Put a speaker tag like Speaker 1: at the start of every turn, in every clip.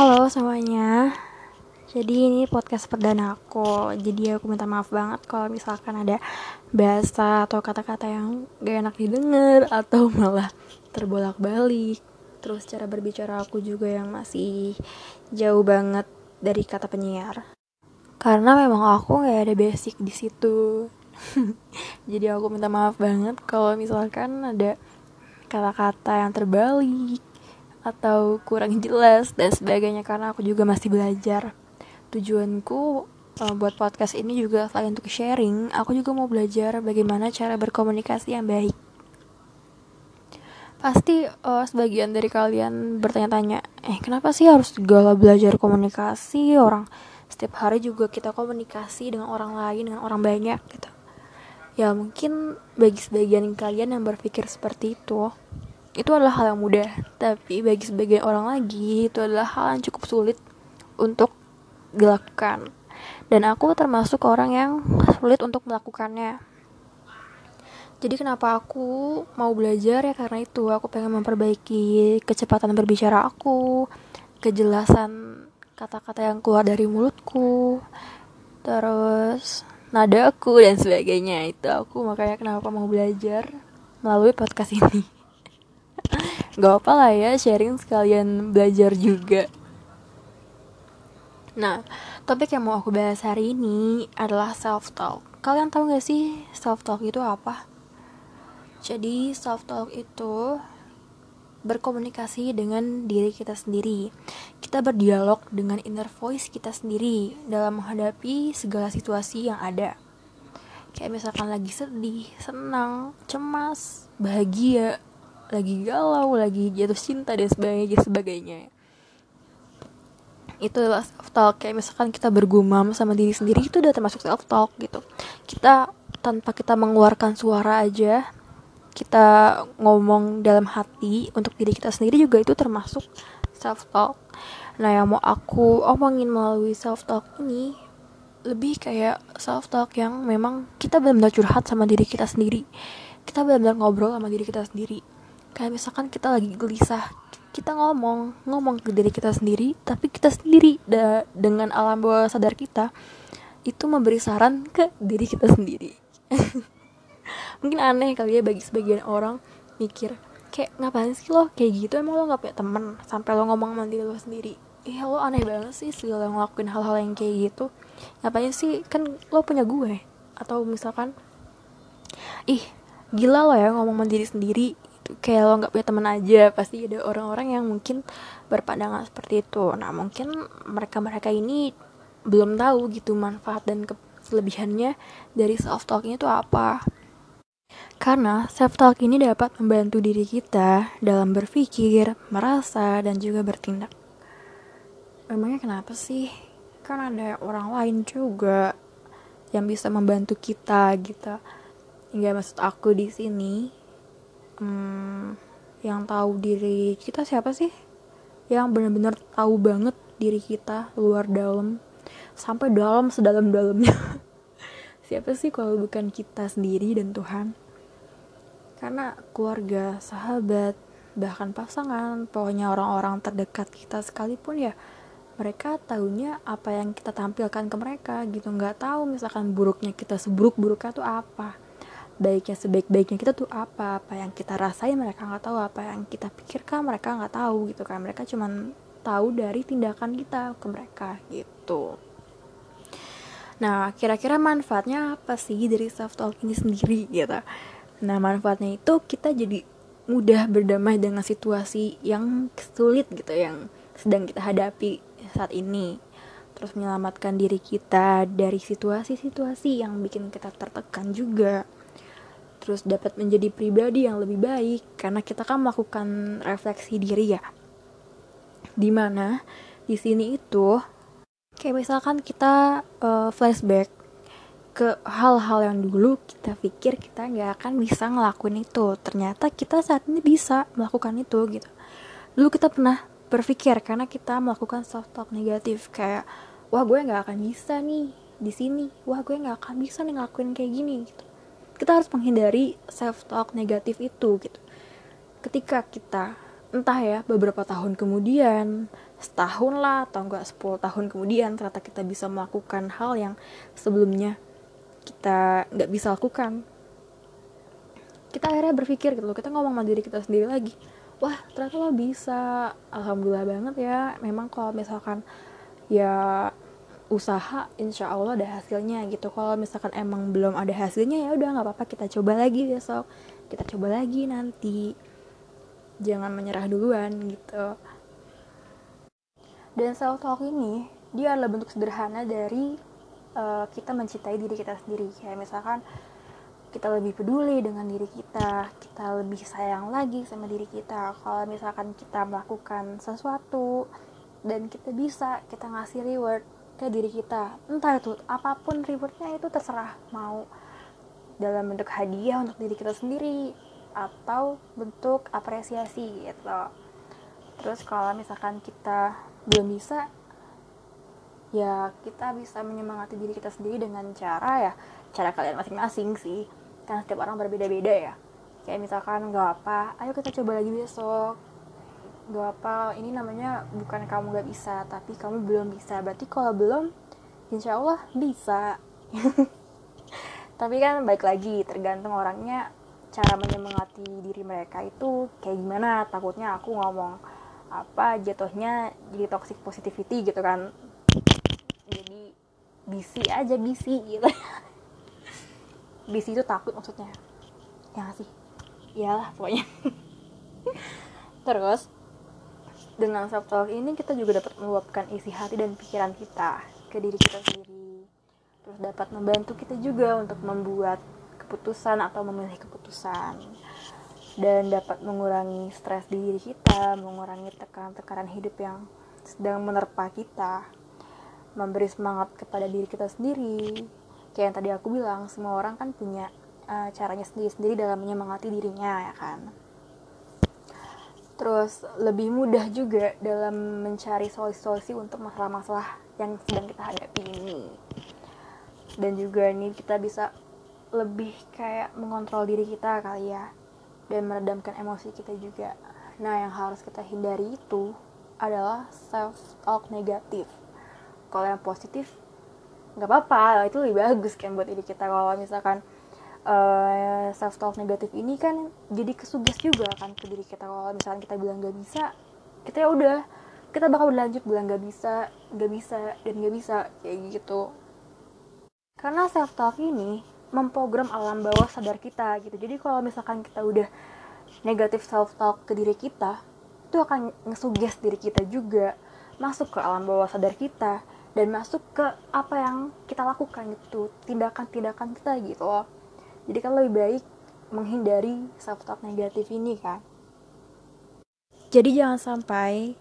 Speaker 1: Halo semuanya. Jadi ini podcast perdana aku. Jadi aku minta maaf banget kalau misalkan ada bahasa atau kata-kata yang gak enak didengar Atau malah terbolak-balik. Terus cara berbicara aku juga yang masih jauh banget dari kata penyiar. Karena memang aku gak ada basic di situ. Jadi aku minta maaf banget kalau misalkan ada kata-kata yang terbalik atau kurang jelas dan sebagainya karena aku juga masih belajar. Tujuanku uh, buat podcast ini juga selain untuk sharing aku juga mau belajar bagaimana cara berkomunikasi yang baik. Pasti uh, sebagian dari kalian bertanya-tanya eh kenapa sih harus segala belajar komunikasi orang? Setiap hari juga kita komunikasi dengan orang lain dengan orang banyak gitu. Ya mungkin bagi sebagian kalian yang berpikir seperti itu itu adalah hal yang mudah. Tapi bagi sebagian orang lagi itu adalah hal yang cukup sulit untuk dilakukan. Dan aku termasuk orang yang sulit untuk melakukannya. Jadi kenapa aku mau belajar? Ya karena itu aku pengen memperbaiki kecepatan berbicara aku kejelasan kata-kata yang keluar dari mulutku terus nadaku dan sebagainya. Itu aku makanya kenapa mau belajar melalui podcast ini Gak apa lah ya sharing sekalian belajar juga Nah, topik yang mau aku bahas hari ini adalah self-talk Kalian tahu gak sih self-talk itu apa? Jadi self-talk itu berkomunikasi dengan diri kita sendiri. Kita berdialog dengan inner voice kita sendiri dalam menghadapi segala situasi yang ada. Kayak misalkan lagi sedih, senang, cemas, bahagia, lagi galau lagi jatuh cinta dan sebagainya sebagainya. Itu adalah self talk. Kayak misalkan kita bergumam sama diri sendiri itu udah termasuk self talk gitu. Kita tanpa kita mengeluarkan suara aja kita ngomong dalam hati untuk diri kita sendiri juga itu termasuk self talk. Nah yang mau aku omongin melalui self talk ini lebih kayak self talk yang memang kita benar-benar curhat sama diri kita sendiri. Kita benar-benar ngobrol sama diri kita sendiri kayak misalkan kita lagi gelisah kita ngomong ngomong ke diri kita sendiri tapi kita sendiri da dengan alam bawah sadar kita itu memberi saran ke diri kita sendiri. Mungkin aneh kali ya bagi sebagian orang mikir kayak ngapain sih lo? Kayak gitu emang lo nggak punya temen sampai lo ngomong sama diri lo sendiri. Iya lo aneh banget sih segala ngelakuin hal-hal yang kayak gitu. Ngapain sih? Kan lo punya gue. Atau misalkan ih gila lo ya ngomong sama diri sendiri kayak lo nggak punya teman aja pasti ada orang-orang yang mungkin berpandangan seperti itu nah mungkin mereka-mereka ini belum tahu gitu manfaat dan kelebihannya dari self talknya itu apa karena self talk ini dapat membantu diri kita dalam berpikir, merasa, dan juga bertindak. Emangnya kenapa sih? Kan ada orang lain juga yang bisa membantu kita gitu. Hingga maksud aku di sini hmm, yang tahu diri kita siapa sih? Yang benar-benar tahu banget diri kita luar dalam sampai dalam sedalam-dalamnya. Siapa sih kalau bukan kita sendiri dan Tuhan? Karena keluarga sahabat bahkan pasangan pokoknya orang-orang terdekat kita sekalipun ya mereka tahunya apa yang kita tampilkan ke mereka gitu. Nggak tahu misalkan buruknya kita seburuk-buruknya tuh apa baiknya sebaik-baiknya kita tuh apa? Apa yang kita rasain mereka nggak tahu apa yang kita pikirkan mereka nggak tahu gitu kan. Mereka cuman tahu dari tindakan kita ke mereka gitu. Nah kira-kira manfaatnya apa sih dari self talk ini sendiri gitu? Nah manfaatnya itu kita jadi mudah berdamai dengan situasi yang sulit gitu yang sedang kita hadapi saat ini. Terus menyelamatkan diri kita dari situasi-situasi yang bikin kita tertekan juga terus dapat menjadi pribadi yang lebih baik karena kita kan melakukan refleksi diri ya. Di mana di sini itu kayak misalkan kita uh, flashback ke hal-hal yang dulu kita pikir kita nggak akan bisa ngelakuin itu. Ternyata kita saat ini bisa melakukan itu gitu. Dulu kita pernah berpikir karena kita melakukan self talk negatif kayak wah gue nggak akan bisa nih di sini. Wah gue nggak akan bisa nih ngelakuin kayak gini gitu kita harus menghindari self talk negatif itu gitu. Ketika kita entah ya beberapa tahun kemudian setahun lah atau enggak 10 tahun kemudian ternyata kita bisa melakukan hal yang sebelumnya kita nggak bisa lakukan. Kita akhirnya berpikir gitu kita ngomong sama diri kita sendiri lagi wah ternyata lo bisa alhamdulillah banget ya memang kalau misalkan ya usaha insya Allah ada hasilnya gitu. Kalau misalkan emang belum ada hasilnya ya udah nggak apa-apa kita coba lagi besok. Kita coba lagi nanti. Jangan menyerah duluan gitu. Dan self talk ini dia adalah bentuk sederhana dari uh, kita mencintai diri kita sendiri. Kayak misalkan kita lebih peduli dengan diri kita, kita lebih sayang lagi sama diri kita. Kalau misalkan kita melakukan sesuatu dan kita bisa, kita ngasih reward ke diri kita. Entah itu apa pun rewardnya itu terserah mau dalam bentuk hadiah untuk diri kita sendiri atau bentuk apresiasi gitu. Terus kalau misalkan kita belum bisa, ya kita bisa menyemangati diri kita sendiri dengan cara ya cara kalian masing-masing sih karena setiap orang berbeda-beda ya kayak misalkan nggak apa ayo kita coba lagi besok nggak apa ini namanya bukan kamu nggak bisa tapi kamu belum bisa. Berarti kalau belum insya Allah bisa. Tapi kan baik lagi tergantung orangnya cara menyemangati diri mereka itu kayak gimana. Takutnya aku ngomong apa jatuhnya jadi toxic positivity gitu kan. Jadi bisi aja bisi gitu. Di situ takut maksudnya. Ya gak sih? Iyalah pokoknya. Terus dengan self talk ini kita juga dapat meluapkan isi hati dan pikiran kita ke diri kita sendiri. Terus dapat membantu kita juga untuk membuat keputusan atau memilih keputusan. Dan dapat mengurangi stres di diri kita mengurangi tekanan-tekanan hidup yang sedang menerpa kita memberi semangat kepada diri kita sendiri. Kayak yang tadi aku bilang semua orang kan punya uh, caranya sendiri-sendiri dalam menyemangati dirinya ya kan terus lebih mudah juga dalam mencari solusi-solusi untuk masalah-masalah yang sedang kita hadapi ini. Dan juga ini kita bisa lebih kayak mengontrol diri kita kali ya dan meredamkan emosi kita juga. Nah yang harus kita hindari itu adalah self talk negatif. Kalau yang positif nggak apa-apa itu lebih bagus kan buat diri kita. Kalau misalkan eh, self talk negatif ini kan jadi kesuges juga kan ke diri kita. Kalau misalkan kita bilang nggak bisa kita ya udah kita bakal berlanjut bilang nggak bisa nggak bisa dan nggak bisa kayak gitu. Karena self talk ini memprogram alam bawah sadar kita gitu. Jadi kalau misalkan kita udah negatif self talk ke diri kita itu akan ngesuges diri kita juga. Masuk ke alam bawah sadar kita dan masuk ke apa yang kita lakukan gitu tindakan-tindakan kita gitu loh jadi kan lebih baik menghindari self talk negatif ini kan? Jadi jangan sampai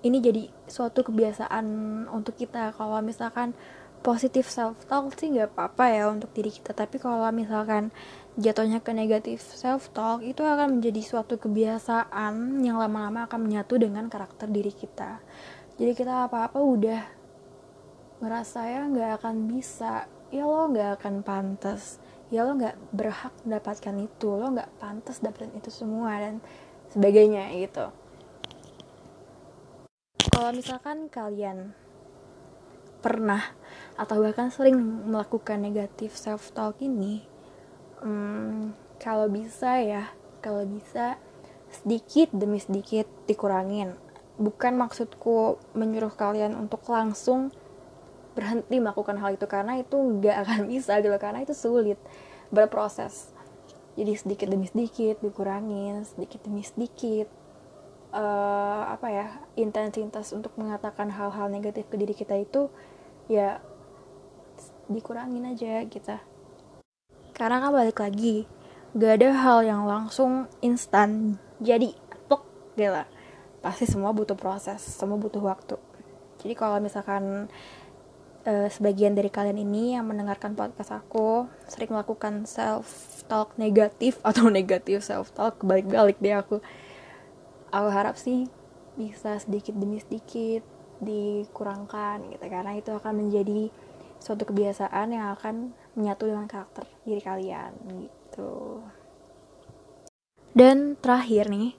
Speaker 1: ini jadi suatu kebiasaan untuk kita. Kalau misalkan positif self talk sih nggak apa-apa ya untuk diri kita. Tapi kalau misalkan jatuhnya ke negatif self talk itu akan menjadi suatu kebiasaan yang lama-lama akan menyatu dengan karakter diri kita. Jadi kita apa-apa udah ngerasa ya nggak akan bisa. Ya lo nggak akan pantas ya lo nggak berhak mendapatkan itu lo nggak pantas dapetin itu semua dan sebagainya gitu. Kalau misalkan kalian pernah atau bahkan sering melakukan negatif self talk ini hmm, kalau bisa ya kalau bisa sedikit demi sedikit dikurangin. Bukan maksudku menyuruh kalian untuk langsung berhenti melakukan hal itu karena itu nggak akan bisa gitu karena itu sulit berproses. Jadi sedikit demi sedikit dikurangin sedikit demi sedikit uh, apa ya intensitas untuk mengatakan hal-hal negatif ke diri kita itu ya dikurangin aja kita karena kan balik lagi gak ada hal yang langsung instan jadi tok gila pasti semua butuh proses semua butuh waktu. Jadi kalau misalkan uh, sebagian dari kalian ini yang mendengarkan podcast aku sering melakukan self talk negatif atau negatif self talk kebalik-balik deh aku. Aku harap sih bisa sedikit demi sedikit dikurangkan gitu karena itu akan menjadi suatu kebiasaan yang akan menyatu dengan karakter diri kalian gitu. Dan terakhir nih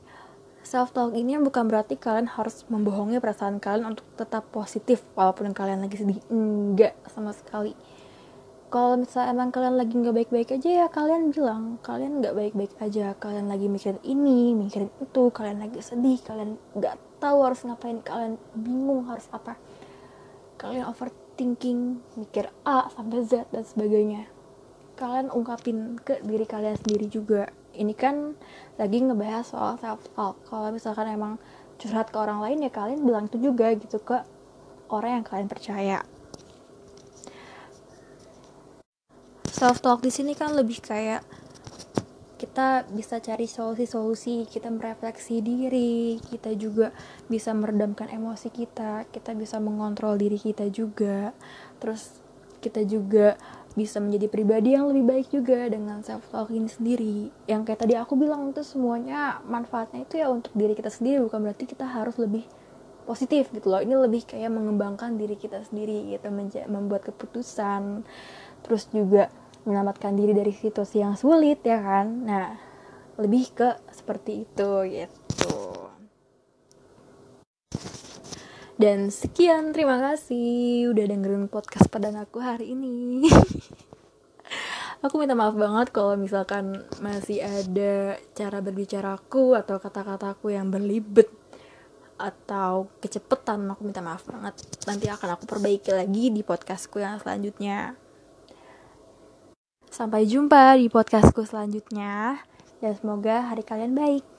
Speaker 1: self talk ini bukan berarti kalian harus membohongi perasaan kalian untuk tetap positif walaupun kalian lagi sedih. Enggak sama sekali. Kalau misalnya emang kalian lagi nggak baik-baik aja ya kalian bilang kalian nggak baik-baik aja kalian lagi mikirin ini mikirin itu kalian lagi sedih kalian nggak tahu harus ngapain kalian bingung harus apa. Kalian overthinking mikir A sampai Z dan sebagainya. Kalian ungkapin ke diri kalian sendiri juga ini kan lagi ngebahas soal self talk kalau misalkan emang curhat ke orang lain ya kalian bilang itu juga gitu ke orang yang kalian percaya self talk di sini kan lebih kayak kita bisa cari solusi-solusi, kita merefleksi diri, kita juga bisa meredamkan emosi kita, kita bisa mengontrol diri kita juga. Terus kita juga bisa menjadi pribadi yang lebih baik juga dengan self talk ini sendiri. Yang kayak tadi aku bilang itu semuanya manfaatnya itu ya untuk diri kita sendiri bukan berarti kita harus lebih positif gitu loh. Ini lebih kayak mengembangkan diri kita sendiri gitu membuat keputusan terus juga menyelamatkan diri dari situasi yang sulit ya kan. Nah lebih ke seperti itu gitu dan sekian, terima kasih udah dengerin podcast pada aku hari ini. aku minta maaf banget kalau misalkan masih ada cara berbicaraku atau kata-kataku yang berlibet atau kecepetan aku minta maaf banget. Nanti akan aku perbaiki lagi di podcastku yang selanjutnya. Sampai jumpa di podcastku selanjutnya dan semoga hari kalian baik